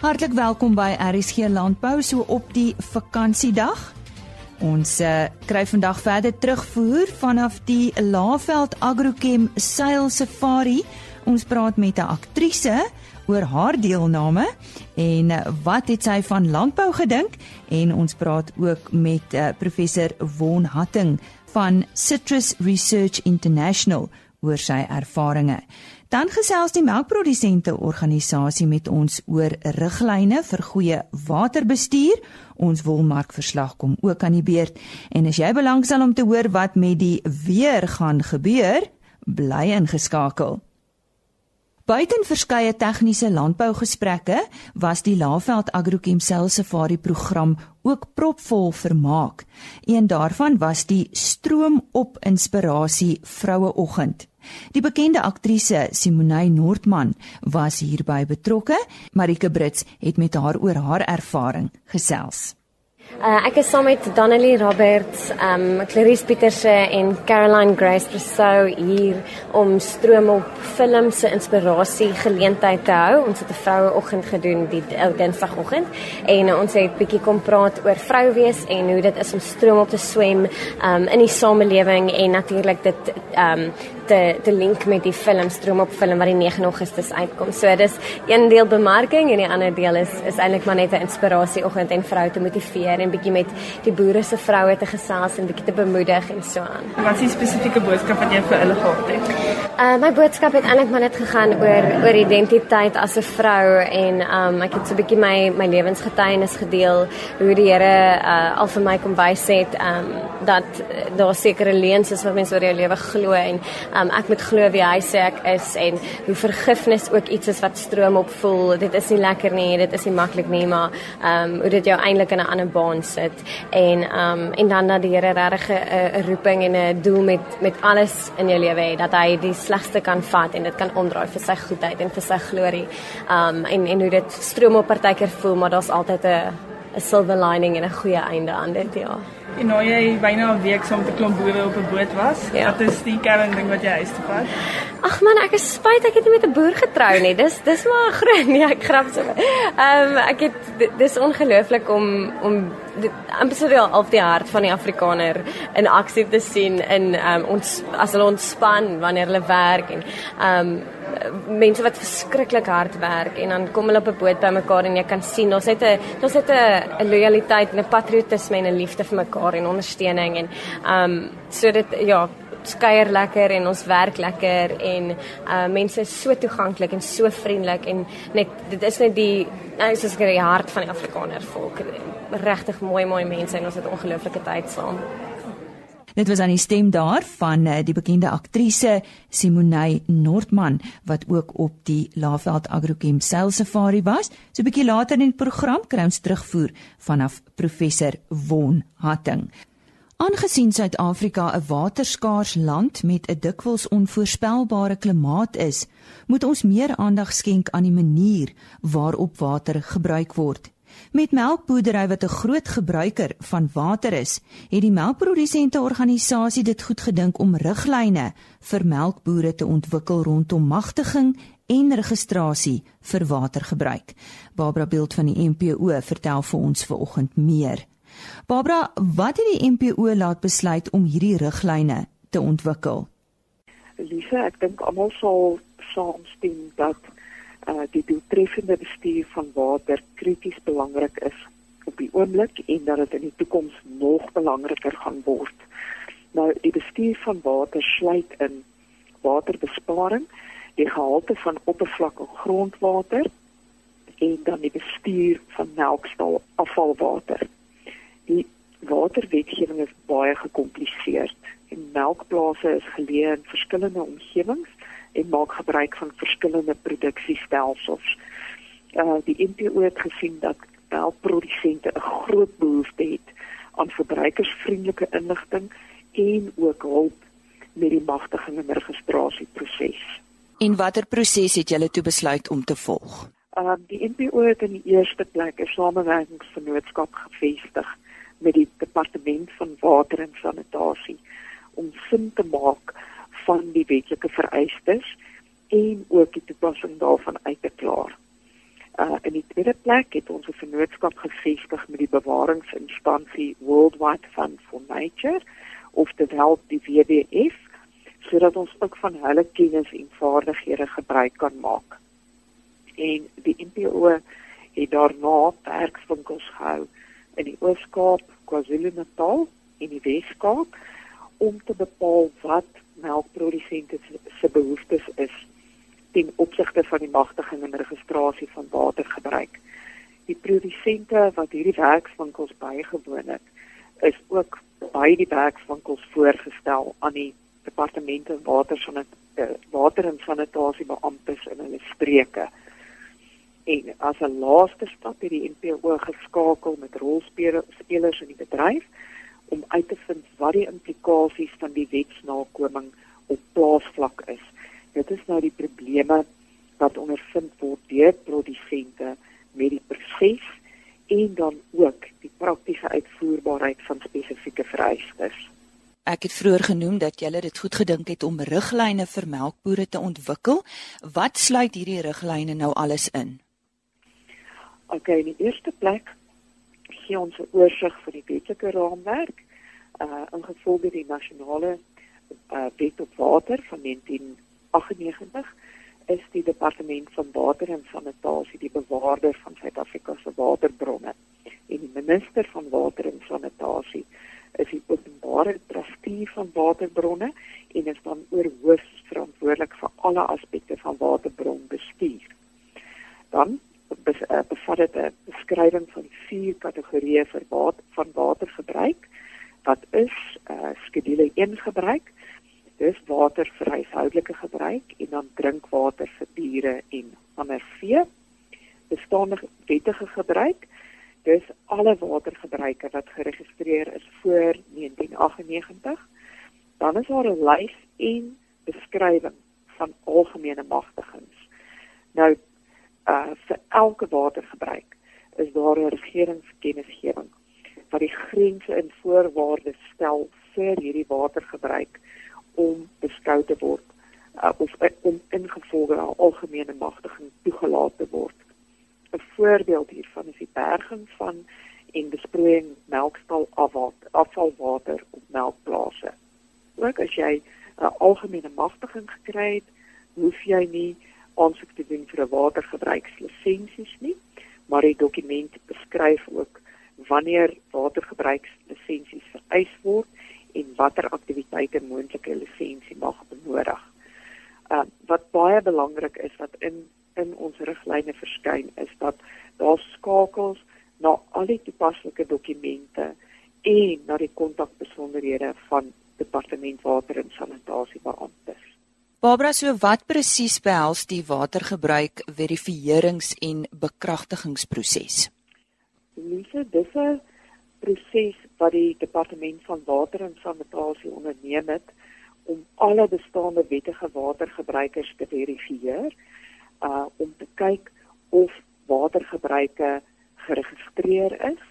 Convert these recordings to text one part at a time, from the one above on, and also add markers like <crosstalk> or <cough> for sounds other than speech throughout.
Hartlik welkom by RSG Landbou so op die vakansiedag. Ons uh, kry vandag verder terugvoer vanaf die Laveld Agrochem Sail Safari. Ons praat met 'n aktrise oor haar deelname en uh, wat het sy van landbou gedink en ons praat ook met uh, professor Won Hatting van Citrus Research International oor sy ervarings. Dan gesels die melkprodusente organisasie met ons oor riglyne vir goeie waterbestuur. Ons wolmarkverslag kom ook aan die beurt en as jy belangstel om te hoor wat met die weer gaan gebeur, bly ingeskakel. Buiten verskeie tegniese landbougesprekke was die Laveld Agrochem Cell Safari program ook propvol vermaak. Een daarvan was die Stroom op Inspirasie Vroueoggend. Die bekende aktrise Simonay Noordman was hierby betrokke. Marike Brits het met haar oor haar ervaring gesels. Uh, ek is saam met Donnelly Roberts, um Clarice Pieterse en Caroline Grace Rousseau hier om stroom op film se inspirasie geleentheid te hou. Ons het 'n vroueoggend gedoen die Dinsdagoggend en uh, ons het bietjie kom praat oor vrou wees en hoe dit is om stroom op te swem um in die samelewing en natuurlik dit um te te link met die film Stroom op film wat die 9 Augustus uitkom. So dis een deel bemarking en die ander deel is is eintlik maar net 'n inspirasie oggend en vrou te motiveer en bietjie met die boere se vroue te gesels en bietjie te bemoedig en so aan. Wat is die spesifieke boodskap wat jy vir hulle gehad het? Uh my boodskap het eintlik maar net gegaan oor oor identiteit as 'n vrou en um ek het so bietjie my my lewensgetuienis gedeel hoe die Here uh al vir my kom wys het um dat daar sekere leuns is wat mense oor jou lewe glo en um, ek moet glo wie hy sê ek is en hoe vergifnis ook iets is wat stroom op voel. Dit is nie lekker nie, dit is nie maklik nie, maar um, hoe dit jou eintlik in 'n ander baan sit en um, en dan dat die Here regtig 'n roeping en 'n doel met met alles in jou lewe het dat hy die slegste kan vat en dit kan omdraai vir sy goedheid en vir sy glorie. Um, en en hoe dit stroom op partykeer voel, maar daar's altyd 'n 'n silver lining en 'n goeie einde aan dit, ja. En nou jy byna 'n week saam met 'n klomp boere op 'n boot was. Ja. Wat is die kern ding wat jy huis toe vat? Ag man, ek is spyt ek het nie met 'n boer getrou nie. Dis dis maar <laughs> groot nee, ek grap so. Ehm um, ek het dis ongelooflik om om amper al die hart van die Afrikaner in aksie te sien in ehm um, ons as hulle ontspan wanneer hulle werk en ehm um, mense wat verskriklik hard werk en dan kom hulle op 'n boot by mekaar en jy kan sien ons het 'n ons het 'n loyaliteit en 'n patriotisme en 'n liefde vir mekaar en ondersteuning en um, so dit ja skeuier lekker en ons werk lekker en uh mense is so toeganklik en so vriendelik en net dit is net die nou soos ek die hart van die Afrikaner volk regtig mooi mooi mense en ons het ongelooflike tyd saam. Dit was aan die stem daar van uh, die bekende aktrise Simonay Noordman wat ook op die Laveld Agrochem Sail Safari was. So 'n bietjie later in die program kry ons terugvoer vanaf professor Won Hatting. Aangesien Suid-Afrika 'n waterskaars land met 'n dikwels onvoorspelbare klimaat is, moet ons meer aandag skenk aan die manier waarop water gebruik word. Met melkboerdery wat 'n groot gebruiker van water is, het die melkprodusente organisasie dit goed gedink om riglyne vir melkbooie te ontwikkel rondom magtiging en registrasie vir watergebruik. Barbara Beeld van die MPO vertel vir ons vanoggend meer. Barbara, wat het die NPO laat besluit om hierdie riglyne te ontwikkel? Lisa, ek dink almal sal saamstem dat uh, die doeltreffende bestuur van water krities belangrik is op die oomblik en dat dit in die toekoms nog belangriker gaan word. Nou die bestuur van water sluit in waterbesparing, die gehalte van oppervlak en grondwater en dan die bestuur van melkstal afvalwater die waterwetgewing is baie gekompliseerd en melkplase is geleë in verskillende omgewings en maak gebruik van verskillende produksiestelsels. Uh die NPO het gesien dat melkprodusente 'n groot behoefte het aan verbruikersvriendelike inligting en ook hulp met die magtiging en registrasieproses. En watter proses het julle toe besluit om te volg? Uh die NPO het in die eerste plek 'n samewerkingsvennootskap gevestig met die departement van water en sanitasie om sin te maak van die wetlike vereistes en ook die toepassing daarvan uit te klaar. Uh in die tweede plek het ons 'n vennootskap gevestig met die bewaringsinstansie Worldwide Fund for Nature of dit help die WWF sodat ons ook van hulle kennis en vaardighede gebruik kan maak. En die NPO het daarna werkswinkels gehou in die Oos-Kaap, KwaZulu-Natal en die Wes-Kaap om te bepaal wat melkprodusente se behoeftes is ten opsigte van die magtiging en registrasie van watergebruik. Die produsente wat hierdie werkswinkels bygewoon het, is ook by die werkswinkels voorgestel aan die departemente water van eh, water en sanitasie beamptes in hulle streke. En as 'n laaste stap het die NPO geskakel met rolspelers in die bedryf om uit te vind wat die implikasies van die wetsnakoming op plaasvlak is. Dit is nou die probleme wat ondervind word deur produsente met die proses en dan ook die praktiese uitvoerbaarheid van spesifieke vereistes. Ek het vroeër genoem dat julle dit goed gedink het om riglyne vir melkbore te ontwikkel. Wat sluit hierdie riglyne nou alles in? OK, in die eerste plek gee ons 'n oorsig van die wetlike raamwerk uh ingevolge die nasionale uh wet op water van 1998 is die departement van water en sanitasie die bewaarder van Suid-Afrika se waterbronne en die minister van water en sanitasie is die openbare trustee van waterbronne en is dan oorhoofs verantwoordelik vir alle aspekte van waterbronbestuur. Dan uh, bevat dit 'n beskrywing van vier kategorieë vir water van watergebruik wat is uh, skedule 1 gebruik dis water vir huishoudelike gebruik en dan drinkwater vir diere en ander vee. Bestaande wettige gebruik, dis alle watergebruike wat geregistreer is voor 1998. Dan is daar 'n lys en beskrywing van algemene magtigings. Nou uh vir elke watergebruik is daar 'n regeringskennisgewing wat die grense en voorwaardes stel vir hierdie watergebruik om beskou te word uh, of uh, om ingevolge al algemene magtiging toegelaat te word. 'n Voorbeeld hiervan is die berging van en besproeiing melkstal afvalwater op melkplase. Ook as jy 'n algemene magtiging gekry het, hoef jy nie aansoek te doen vir 'n watergebruikslisensies nie, maar die dokument beskryf ook wanneer watergebruikslisensies vereis word en watter aktiwiteite moontlike lisensie mag benodig. Uh wat baie belangrik is wat in in ons riglyne verskyn is dat daar skakels na al die toepaslike dokumente en na die kontakbesonderhede van departement water en sanitasie beamptes. Barbara, so wat presies behels die watergebruik verifierings en bekragtigingsproses? Lise, dis 'n proses wat die departement van water en sanitasie onderneem het om alle bestaande wettige watergebruikers te verifieer uh om te kyk of watergebruike geregistreer is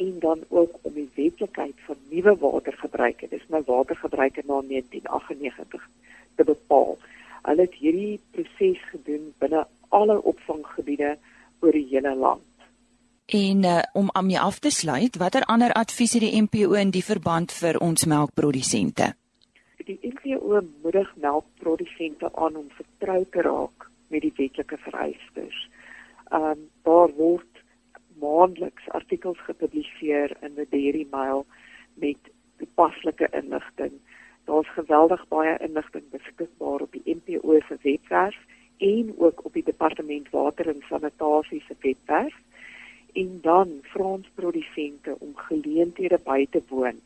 en dan ook om die wetlikheid van nuwe watergebruike dis nou watergebruike na 1998 te bepaal. Hulle het hierdie proses gedoen binne alle opvanggebiede oor die hele land. En uh, om aan my af te sluit, watter ander advies het die NPO in die verband vir ons melkprodusente? Die NPO moedig melkprodusente aan om vertrou te raak met die wetlike vereistes. Ehm um, daar word maandeliks artikels gepubliseer in die Dairy Mail met toepaslike inligting. Daar's geweldig baie inligting beskikbaar op die NPO se webwerf en ook op die Departement Water en Sanitasie se webwerf en dan Fransprodusente om geleenthede by te woon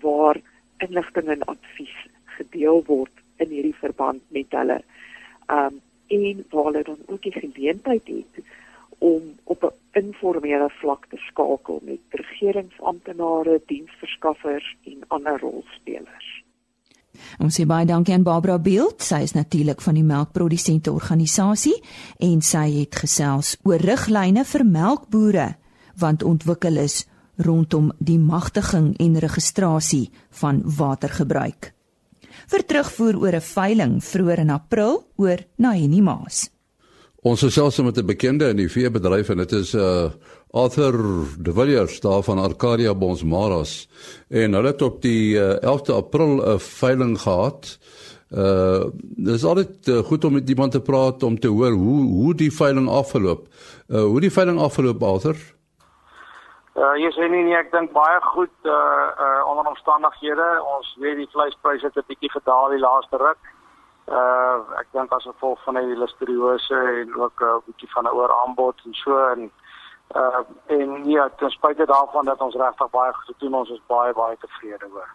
waar inligting en advies gedeel word in hierdie verband met hulle. Um en waar hulle dan ook die geleentheid het om op 'n informele vlak te skakel met regeringsamptenare, diensverskaffers en ander rolspelers. Ons sê baie dankie aan Barbara Beeld. Sy is natuurlik van die melkprodusente organisasie en sy het gesels oor riglyne vir melkbooie want ontwikkel is rondom die magtiging en registrasie van watergebruik. Vir terugvoer oor 'n veiling vroeër in April oor Naheni Maas. Ons is selfs met 'n bekende in die veebedryf en dit is uh Arthur De Villiers daar van Arcadia Bonsmaras en hulle het op die uh, 11de April 'n veiling gehad. Uh dis altyd uh, goed om met iemand te praat om te hoor hoe hoe die veiling afgeloop. Uh hoe die veiling afgeloop Arthur? Uh jy sê nie, nie ek dink baie goed uh uh onder omstandighede. Ons weet die vleispryse het 'n bietjie gedaal die laaste ruk. Uh ek dink as gevolg van die listeriose en ook 'n uh, bietjie van 'n ooraanbod en so en uh en ja, ten spyte daarvan dat ons regtig baie goed doen, ons is baie baie tevrede oor.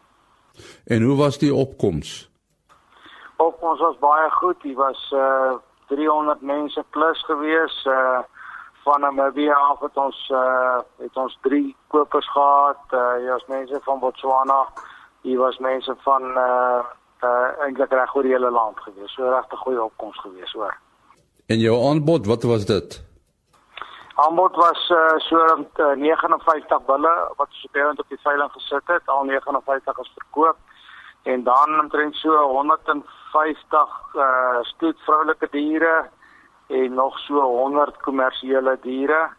En hoe was die opkoms? Op ons was baie goed. Dit was uh 300 mense plus gewees. Uh van Namibia af het ons uh het ons drie kopers gehad. Uh ja, ons mense van Botswana. Hier was mense van uh uh eintlik reg oor die hele land gewees. So regtig goeie opkomste gewees hoor. En jou aanbod, wat was dit? Aanbod was uh, so uh, 59 bulle wat so parent op die veiling gesit het. Al 59 is verkoop. En dan omtrent so 150 uh stoet vroulike diere en nog so 100 kommersiële diere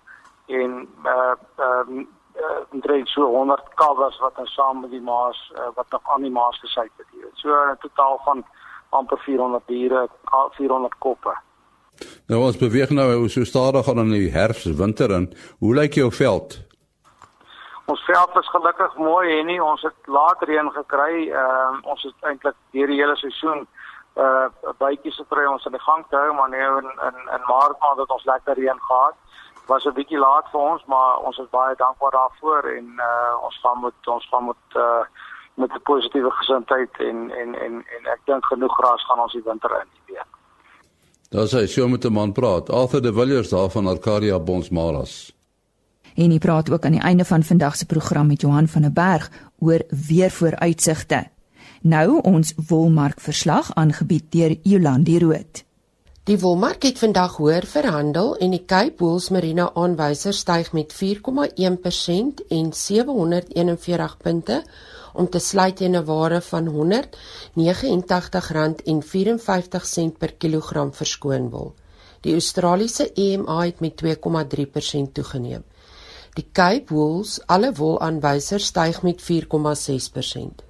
en uh uh, uh, omtrent so 100 kalwers wat dan saam met die maas uh, wat nog aan die maas gesit het. So 'n totaal van amper 400 diere, 400 koppe. Nou ons beweeg nou so stadig aan in die herfs, winter en hoe lyk jou veld? Ons veld is gelukkig mooi en nie ons het laat reën gekry. Ehm uh, ons het eintlik deur die hele seisoen uh bytjies gekry ons aan die gang te hou maar nou in in in maart maand het ons lekker reën gehad was 'n bietjie laat vir ons, maar ons is baie dankbaar daarvoor en uh ons gaan met ons gaan met uh met 'n positiewe gesindheid en en en en ek dink genoeg gras gaan ons die winter in weet. Daar sê sy met 'n man praat, Arthur de Villiers daar van Arcadia Bonsmaras. En hy praat ook aan die einde van vandag se program met Johan van der Berg oor weer vooruitsigte. Nou ons wolmark verslag aangebied deur Jolandi Root. Die wolmark het vandag hoër verhandel en die Cape Bulls Marina aanwyser styg met 4,1% en 741 punte om te sluit teen 'n waarde van R189,54 per kilogram verskoon wol. Die Australiese EMA het met 2,3% toegeneem. Die Cape Bulls alle wolaanwysers styg met 4,6%.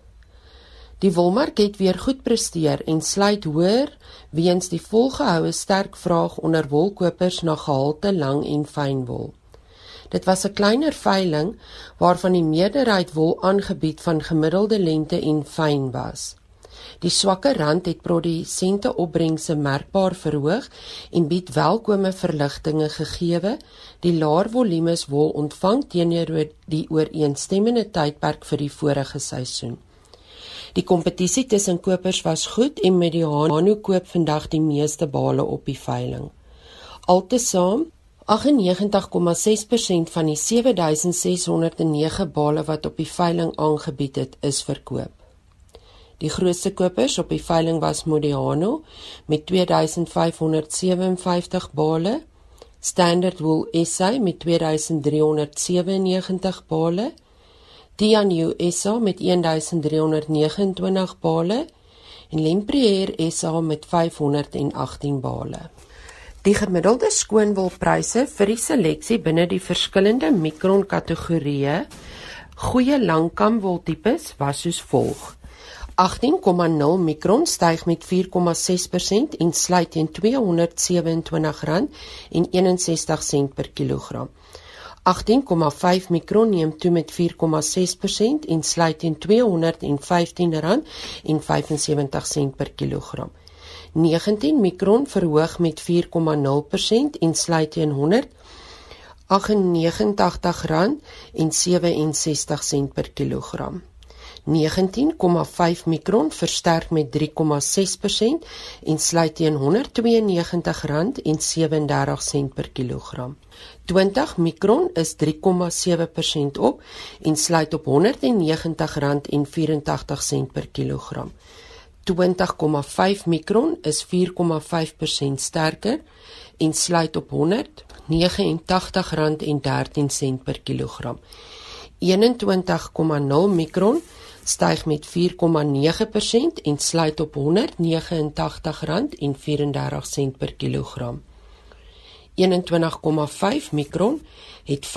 Die wolmark het weer goed presteer en sluit hoër weens die volgehoue sterk vraag onder wolkopers na gehalte lang en fyn wol. Dit was 'n kleiner veiling waarvan die meerderheid wol aangebied van gemiddelde lengte en fyn was. Die swakke rand het produsente opbrengse merkbaar verhoog en bied welkome verligtinge gegee. Die laer volumes wol ontvang teenoor die ooreenstemmende tydperk vir die vorige seisoen. Die kompetisie tussen kopers was goed en Mediano koop vandag die meeste bale op die veiling. Altesaam 98,6% van die 7609 bale wat op die veiling aangebied het, is verkoop. Die grootste kopers op die veiling was Modiano met 2557 bale, Standard Wool SA met 2397 bale Tianyu SA met 1329 bale en Lempriere SA met 518 bale. Die gemiddelde skoonwolpryse vir die seleksie binne die verskillende mikron kategorieë goeie langkamwoltipes was soos volg: 18,0 mikron styg met 4,6% en sluit teen R227,61 per kilogram. 18,5 mikron neem toe met 4,6% en sluit teen R215,75 per kilogram. 19 mikron verhoog met 4,0% en sluit teen R198,67 per kilogram. 19,5 mikron versterk met 3,6% en sluit teen R192,37 per kilogram. 20 mikron is 3,7% op en sluit op R190,84 per kilogram. 20,5 mikron is 4,5% sterker en sluit op R189,13 per kilogram. 21,0 mikron styg met 4,9% en sluit op R189,34 per kilogram. 21,5 mikron het 5,6%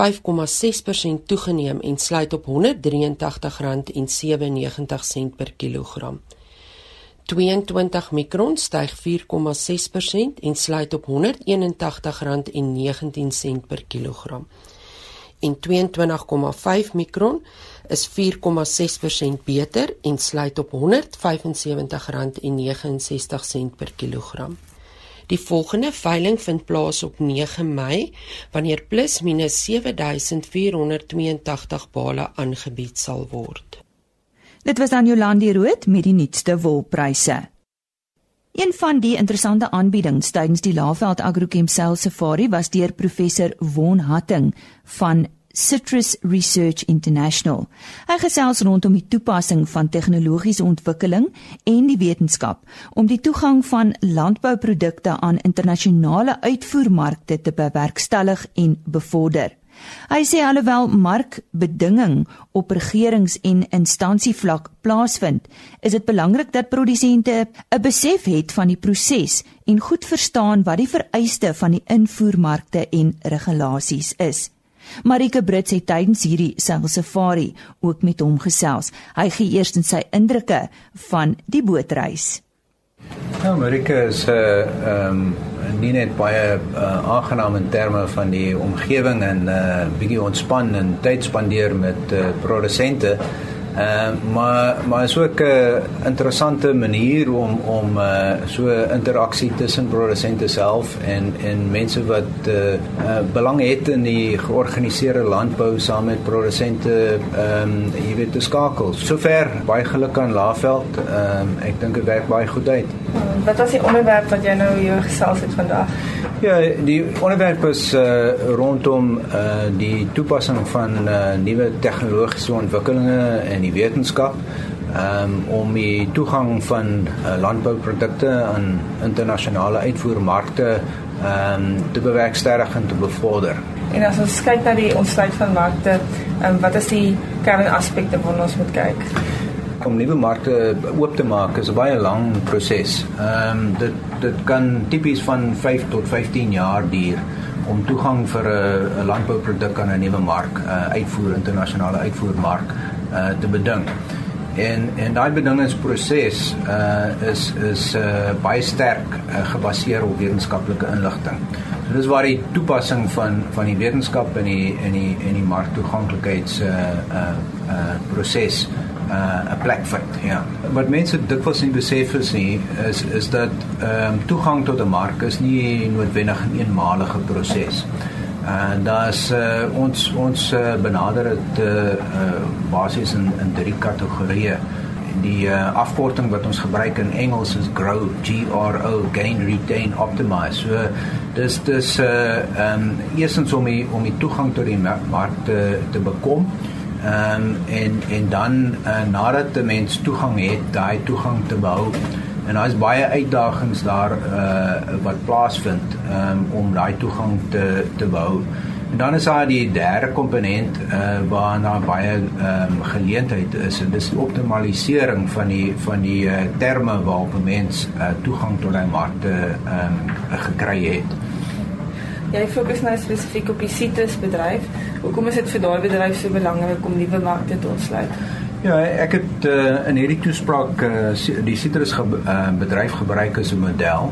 toegeneem en sluit op R183,97 per kilogram. 22 mikron styg 4,6% en sluit op R181,19 per kilogram. En 22,5 mikron is 4,6% beter en sluit op R175,69 per kilogram. Die volgende veiling vind plaas op 9 Mei wanneer plus minus 7482 bale aangebied sal word. Dit was dan Jolandi Rood met die nuutste wolpryse. Een van die interessante aanbiedings tydens die Laveld Agrochem Sales Safari was deur professor Won Hatting van Citrus Research International. Hy gesels rondom die toepassing van tegnologiese ontwikkeling en die wetenskap om die toegang van landbouprodukte aan internasionale uitvoermarkte te bewerkstellig en bevorder. Hy sê alhoewel markbedinging op regerings- en instansievlak plaasvind, is dit belangrik dat produsente 'n besef het van die proses en goed verstaan wat die vereiste van die invoermarkte en regulasies is. Marike Brits het tydens hierdie safari ook met hom gesels. Hy gee eers sy indrukke van die bootreis. Ja, Marike is 'n uh, ehm um nie net baie uh, aangenaam in terme van die omgewing en 'n uh, bietjie ontspan en tyd spandeer met uh, produsente. Ehm uh, maar maar is ook 'n uh, interessante manier om om uh, so interaksie tussen produsente self en en mense wat uh, uh, belang het in die georganiseerde landbou saam met produsente ehm um, jy weet te skakel. Sover baie geluk aan Laveld. Ehm um, ek dink dit werk baie goed uit. Wat was die onderwerp wat jy nou hier gesels het vandag? Ja, die onderwerp is uh, rondom uh, die toepassing van uh, nuwe tegnologiese ontwikkelinge en die wetenskap um, om die toegang van uh, landbouprodukte aan internasionale uitvoermarkte um, te bewerkstellig en te bevorder. En as ons kyk na die ontsluit van markte, um, wat is die kernaspekte waarna ons moet kyk? om nuwe markte oop te maak is 'n baie lang proses. Ehm um, dit dit kan tipies van 5 tot 15 jaar duur om toegang vir 'n landbouproduk aan 'n nuwe mark, 'n uh, uitvoer internasionale uitvoermark uh, te beding. En en daai bedingingsproses uh is is uh baie sterk uh, gebaseer op wetenskaplike inligting. So dis waar die toepassing van van die wetenskap in die in die in die marktoeganklikheids uh uh uh proses uh 'n plek vind. Ja. Wat mense dikwels nie besef is nie is is dat ehm um, toegang tot 'n mark is nie noodwendig 'n eenmalige proses. En daar's uh, ons ons uh, benader dit uh, uh, basies in in drie kategorieë. Die uh, afkorting wat ons gebruik in Engels is grow G R O gain retain optimize. So dis dis uh ehm um, eerstens om die, om die toegang tot die mark te te bekom. Ehm um, en en dan uh, nadat 'n mens toegang het, daai toegang te behou. En daar's baie uitdagings daar uh wat plaasvind um, om daai toegang te te behou. En dan is daar die derde komponent uh waar daar baie ehm um, geleentheid is en dis die optimalisering van die van die uh, terme waarop 'n mens uh, toegang tot daai markte ehm um, gekry het. Jy fokus nou spesifiek op die sitrusbedryf. Hoekom is dit vir daai bedryf so belangrik om nuwe markte te ontsluit? Ja, ek het uh, in hierdie toespraak uh, die sitrus ge uh, bedryf gebruik as 'n model.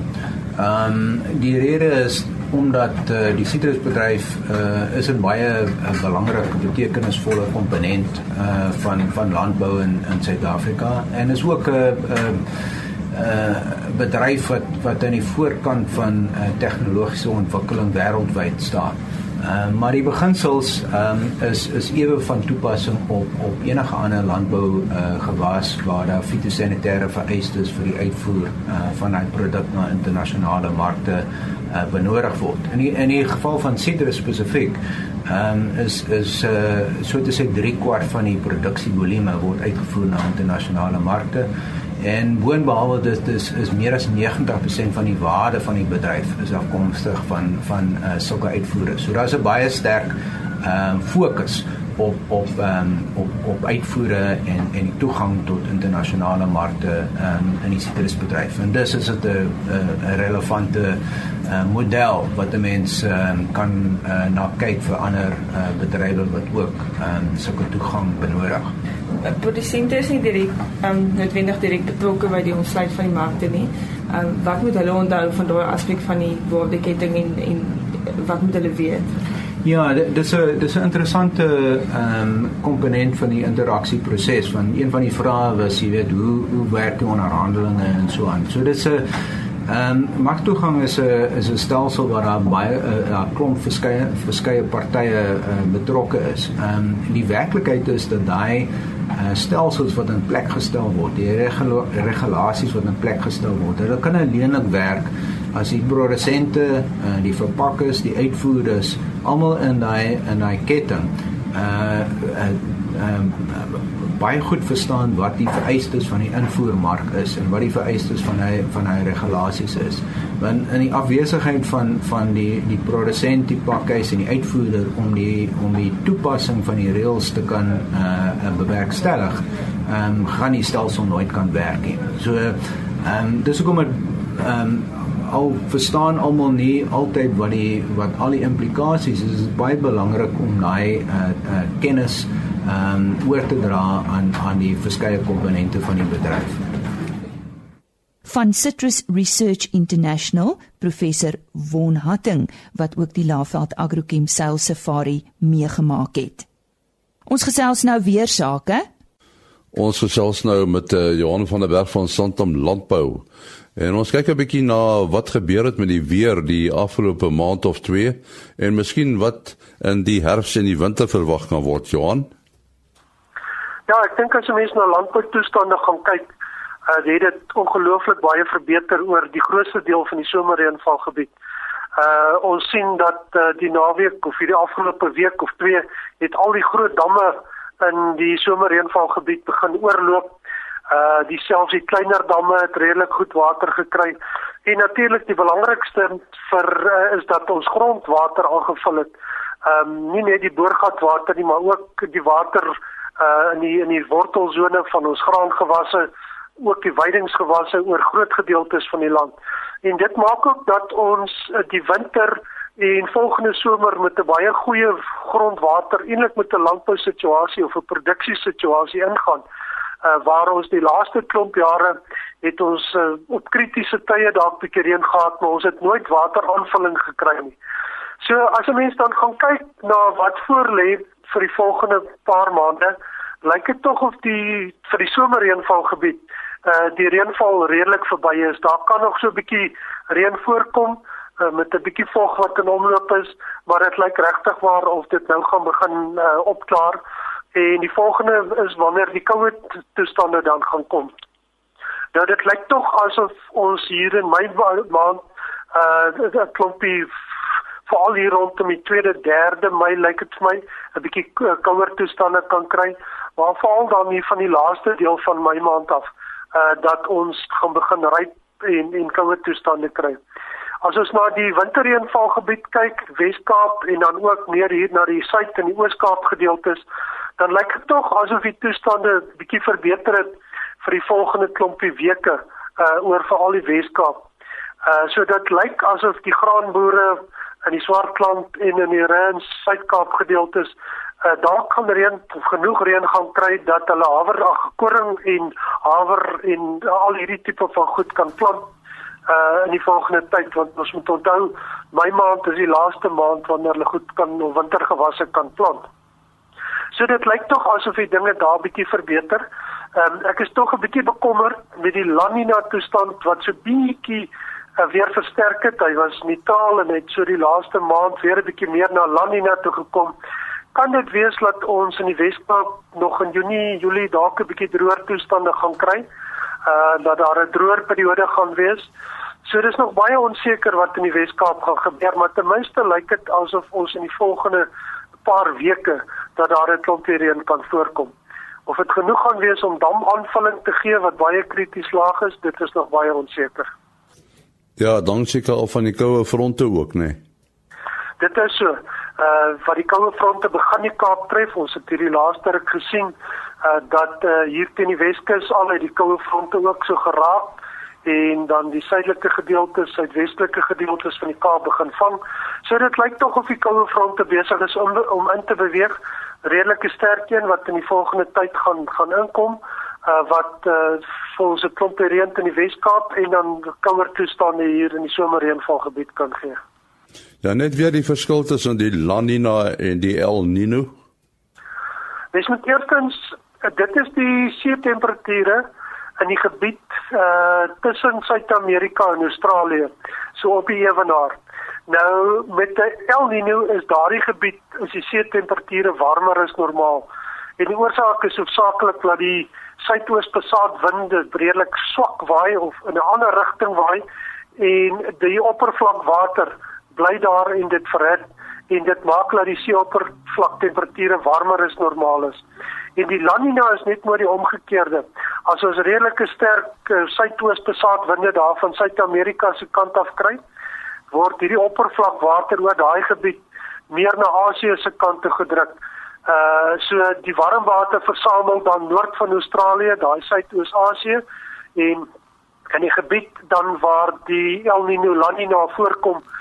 Ehm um, die rede is omdat uh, die sitrusbedryf uh, is 'n baie uh, belangrike betekenisvolle komponent uh, van van landbou in in Suid-Afrika en is ook 'n uh, uh, uh, bedryf wat wat aan die voorkant van uh, tegnologiese ontwikkeling wêreldwyd staan. Ehm uh, maar die beginsels ehm um, is is ewe van toepassing op op enige ander landbou uh, gewas waar daar fitosanitêre vereistes vir die uitvoer uh, van 'n produk na internasionale markte uh, benodig word. In die, in die geval van sitrus spesifiek ehm um, is is uh, so te sê 3 kwart van die produksievolume word uitgevoer na internasionale markte en boonbehalwe dit is is meer as 90% van die waarde van die bedryf is afkomstig van van uh, sulke uitvoere. So daar's 'n baie sterk ehm uh, fokus op op ehm um, op op uitvoere en en die toegang tot internasionale markte ehm um, in die sitrusbedryf. En dis is dit 'n 'n relevante uh, model wat 'n mens ehm um, kan uh, na kyk vir ander uh, bedrywe wat ook ehm um, sulke toegang benodig. Produsente is nie direk um, noodwendig direk betrokke by die ontsluit van die markte nie. Um, wat moet hulle onthou van daai aspek van die waardeketting en en wat moet hulle weet? Ja, dis 'n dis 'n interessante ehm um, komponent van die interaksieproses van een van die vrae was jy weet hoe hoe werk die onderhandelinge en so aan. So dis 'n ehm um, marktoegang is 'n is 'n stelsel waar daar baie 'n uh, uh, klomp verskeie verskeie partye uh, betrokke is. Ehm um, die werklikheid is dat daai uh, stelsels wat in plek gestel word, die regula regulasies wat in plek gestel word, hulle kan alleenlik werk as die produsente, uh, die verpakkers, die uitvoerders almal in daai in daai ketting uh ehm uh, uh, baie goed verstaan wat die vereistes van die invoermark is en wat die vereistes van hy van hy regulasies is. Want in die afwesigheid van van die die produsent, die pakhuis en die uitvoerder om die om die toepassing van die reëls te kan uh bewerkstellig, ehm um, gaan die stelsel nooit kan werk nie. So ehm um, dis hoekom ehm um, al verstaan almal nie altyd wat die wat al die implikasies is. Dit is baie belangrik om daai uh, uh kennis um oor te dra aan aan die verskeie komponente van die bedryf. Van Citrus Research International, professor Von Hatting wat ook die Laveld Agrochem Sales Safari meegemaak het. Ons gesels nou weer sake. Ons gesels nou met uh, Johan van der Berg van Santam Landbou. En ons kyk 'n bietjie na wat gebeur het met die weer die afgelope maand of 2 en miskien wat in die herfs en die winter verwag kan word, Johan. Ja, ek dink as jy mens na landboutoestande gaan kyk, uh, het dit ongelooflik baie verbeter oor die grootste deel van die somerreënvalgebied. Uh ons sien dat uh, die naweek of hierdie afgelope week of 2 het al die groot damme in die somerreënvalgebied begin oorloop uh die selfs die kleiner damme het redelik goed water gekry. En natuurlik die belangrikste vir uh, is dat ons grondwater aangevul het. Ehm um, nie net die boorgatwater nie, maar ook die water uh in die in die wortelsone van ons graangewasse, ook die weidingsgewasse oor groot gedeeltes van die land. En dit maak ook dat ons uh, die winter en volgende somer met 'n baie goeie grondwater eintlik met 'n landbousituasie of 'n produksiesituasie ingaan uh, waar ons die laaste klomp jare het ons uh, op kritiese tye dalk bietjie reën gehad, maar ons het nooit wateraanvulling gekry nie. So as 'n mens dan gaan kyk na wat voor lê vir die volgende paar maande, lyk dit tog of die vir die somerreënvalgebied uh die reënval redelik verby is. Daar kan nog so 'n bietjie reën voorkom uh, met 'n bietjie vog wat in omloop is, maar dit lyk regtig waar of dit nou gaan begin uh, opklaar. En die volgende is wanneer die koue toestande dan gaan kom. Nou dit lyk tog asof ons hier in Mei maand uh 'n klompie veral hier rondom die 2de 3de Mei lyk dit vir my 'n bietjie kouer toestande kan kry, maar veral dan hier van die laaste deel van Mei maand af uh dat ons gaan begin ry en en kouer toestande kry. As ons na die winterreënvalgebied kyk, Wes-Kaap en dan ook meer hier na die Suid en die Oos-Kaap gedeeltes, dan lyk dit tog asof die toestande bietjie verbeter het vir die volgende klompie weke uh oor veral die Wes-Kaap. Uh so dit lyk asof die graanboere in die Swartland en in die Rand Suid-Kaap gedeeltes uh daar kan reën genoeg reën gaan kry dat hulle haver, ag, koring en haver en al hierdie tipe van goed kan plant uh in die volgende tyd want ons moet onthou my maand is die laaste maand wanneer hulle goed kan wintergewasse kan plant. So dit lyk tog asof die dinge daar bietjie verbeter. Ehm um, ek is tog 'n bietjie bekommerd met die La Nina toestand wat so bietjie uh, weer versterk het. Hy was neutraal en het so die laaste maand weer 'n bietjie meer na La Nina toe gekom. Kan dit wees dat ons in die Weskaap nog in Junie, Julie dalk 'n bietjie droër toestande gaan kry? Uh dat daar 'n droër periode gaan wees. So dis nog baie onseker wat in die Weskaap gaan gebeur, maar ten minste lyk dit asof ons in die volgende paar weke dat daar 'n klompie reën kan voorkom. Of dit genoeg gaan wees om damaanvulling te gee wat baie krities laag is, dit is nog baie onseker. Ja, dan seker al van die koue fronte ook, né? Nee. Dit is so. Uh wat die koue fronte begin die Kaap tref, ons het hierdie laaste ruk gesien uh dat uh hier teen die Weskus al uit die koue fronte ook so geraak en dan die suidelike gedeeltes, suidwestelike gedeeltes van die Kaap begin vang. So dit lyk tog of die koue fronte besig is om om in te beweeg. Redelike sterk een wat in die volgende tyd gaan gaan inkom uh wat uh volgens 'n klomp reën in die Wes-Kaap en dan kouer toestande hier in die somerreënvalgebied kan gee. Ja, net weer die verskil tussen die La Nina en die El Nino. Dis met eerstens dit is die see temperature in die gebied uh tussen Suid-Amerika en Australië, so op die ewenaar. Nou met die El Nino is daardie gebied is die see temperature warmer as normaal. En die oorsaak is hoofsaaklik dat die suidoos-besaad winde redelik swak waai of in 'n ander rigting waai en die oppervlakwater bly daar en dit verhit en dit maak dat die seeoppervlaktemperature warmer as normaal is. En die La Nina is net maar die omgekeerde. As ons redelike sterk uh, suidoos-besaad winde daar van Suid-Amerika se kant af kry, word hierdie oppervlakwater oor daai gebied meer na Asië se kant toe gedruk. Uh so die warm water versamel dan noord van Australië, daai Suidoos-Asië en in die gebied dan waar die El Niño La Nina voorkom, uh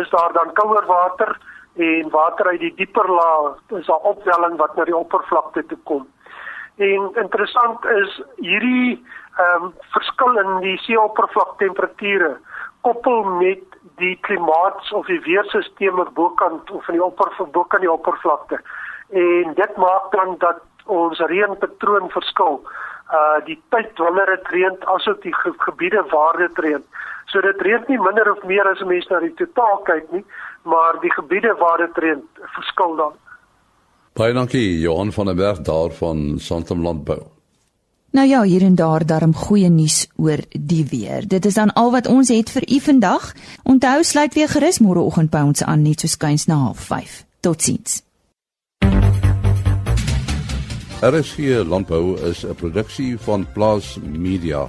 is daar dan kouer water en water uit die dieper laag, is daar opwelling wat na die oppervlakte toe kom. En interessant is hierdie ehm um, verskil in die seeoppervlaktemperature koppel met die klimaat of die weerstelsels bokant of in die oppervlakte bokant die oppervlakte en dit maak dan dat ons reënpatroon verskil. Uh die tyd wanneer dit reën asook die ge gebiede waar dit reën. So dit reën nie minder of meer as 'n mens na die totaal kyk nie, maar die gebiede waar dit reën verskil dan. Baie dankie Johan van der Berg daar van Santam Landbou. Nou ja, hier en daar darm goeie nuus oor die weer. Dit is dan al wat ons het vir u vandag. Onthou sluit weer gerus môreoggend by ons aan net so skuins na 05:30. Totsiens. RSG Landbou is 'n produksie van Plaas Media.